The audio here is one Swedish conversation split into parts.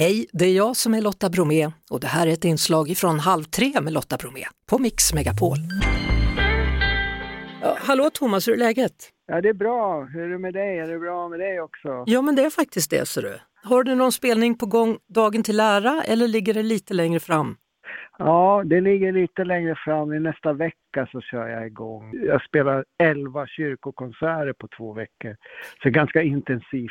Hej, det är jag som är Lotta Bromé och det här är ett inslag från Halv tre med Lotta Bromé på Mix Megapol. Ja, hallå Thomas, hur är läget? Ja, det är bra. Hur är det med dig? Är det bra med dig också? Ja, men det är faktiskt det, ser du. Har du någon spelning på gång dagen till ära eller ligger det lite längre fram? Ja, det ligger lite längre fram. I nästa vecka så kör jag igång. Jag spelar 11 kyrkokonserter på två veckor. Så ganska intensivt.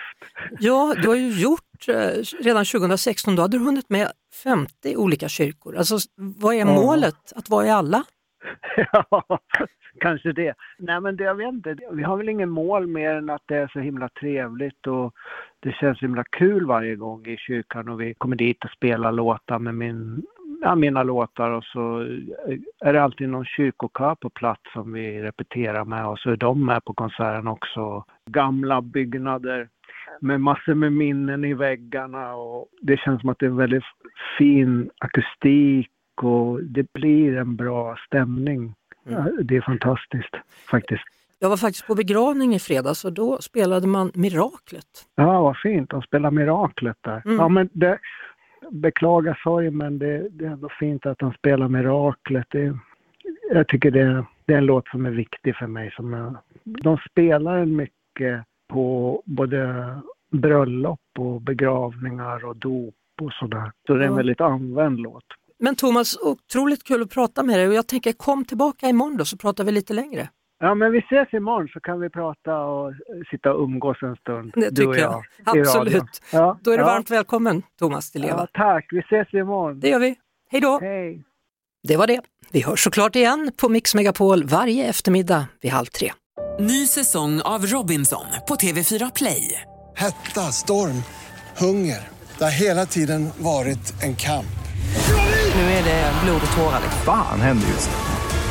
Ja, du har ju gjort eh, redan 2016, då hade du hunnit med 50 olika kyrkor. Alltså, vad är målet? Att vara i alla? ja, kanske det. Nej, men det, jag vet inte. Vi har väl ingen mål mer än att det är så himla trevligt och det känns himla kul varje gång i kyrkan och vi kommer dit och spelar låtar med min, ja, mina låtar och så är det alltid någon kyrkokör på plats som vi repeterar med och så är de med på konserten också. Gamla byggnader med massor med minnen i väggarna och det känns som att det är en väldigt fin akustik och det blir en bra stämning. Ja, Det är fantastiskt faktiskt. Jag var faktiskt på begravning i fredags och då spelade man Miraklet. Ja, vad fint. De spelar Miraklet där. Mm. Ja, men det, beklagar sorg, men det, det är ändå fint att de spelar Miraklet. Det, jag tycker det, det är en låt som är viktig för mig. Som jag, de spelar den mycket på både bröllop och begravningar och dop och sådär. Så det är en Ja. väldigt använd låt. Men Thomas, otroligt kul att prata med dig och jag tänker kom tillbaka imorgon då så pratar vi lite längre. Ja, men vi ses imorgon så kan vi prata och sitta och umgås en stund. Det du och tycker jag. i Absolut. Ja, Då är du ja. varmt välkommen Thomas till Leva. Ja, tack. Vi ses imorgon. Det gör vi. Hej då! Hej. Det var det. Vi hörs såklart igen på Mix Megapol varje eftermiddag vid halv tre. Ny säsong av Robinson på TV4 Play. Hetta, storm, hunger. Det har hela tiden varit en kamp. Nu är det blod och tårar. Fan händer just nu.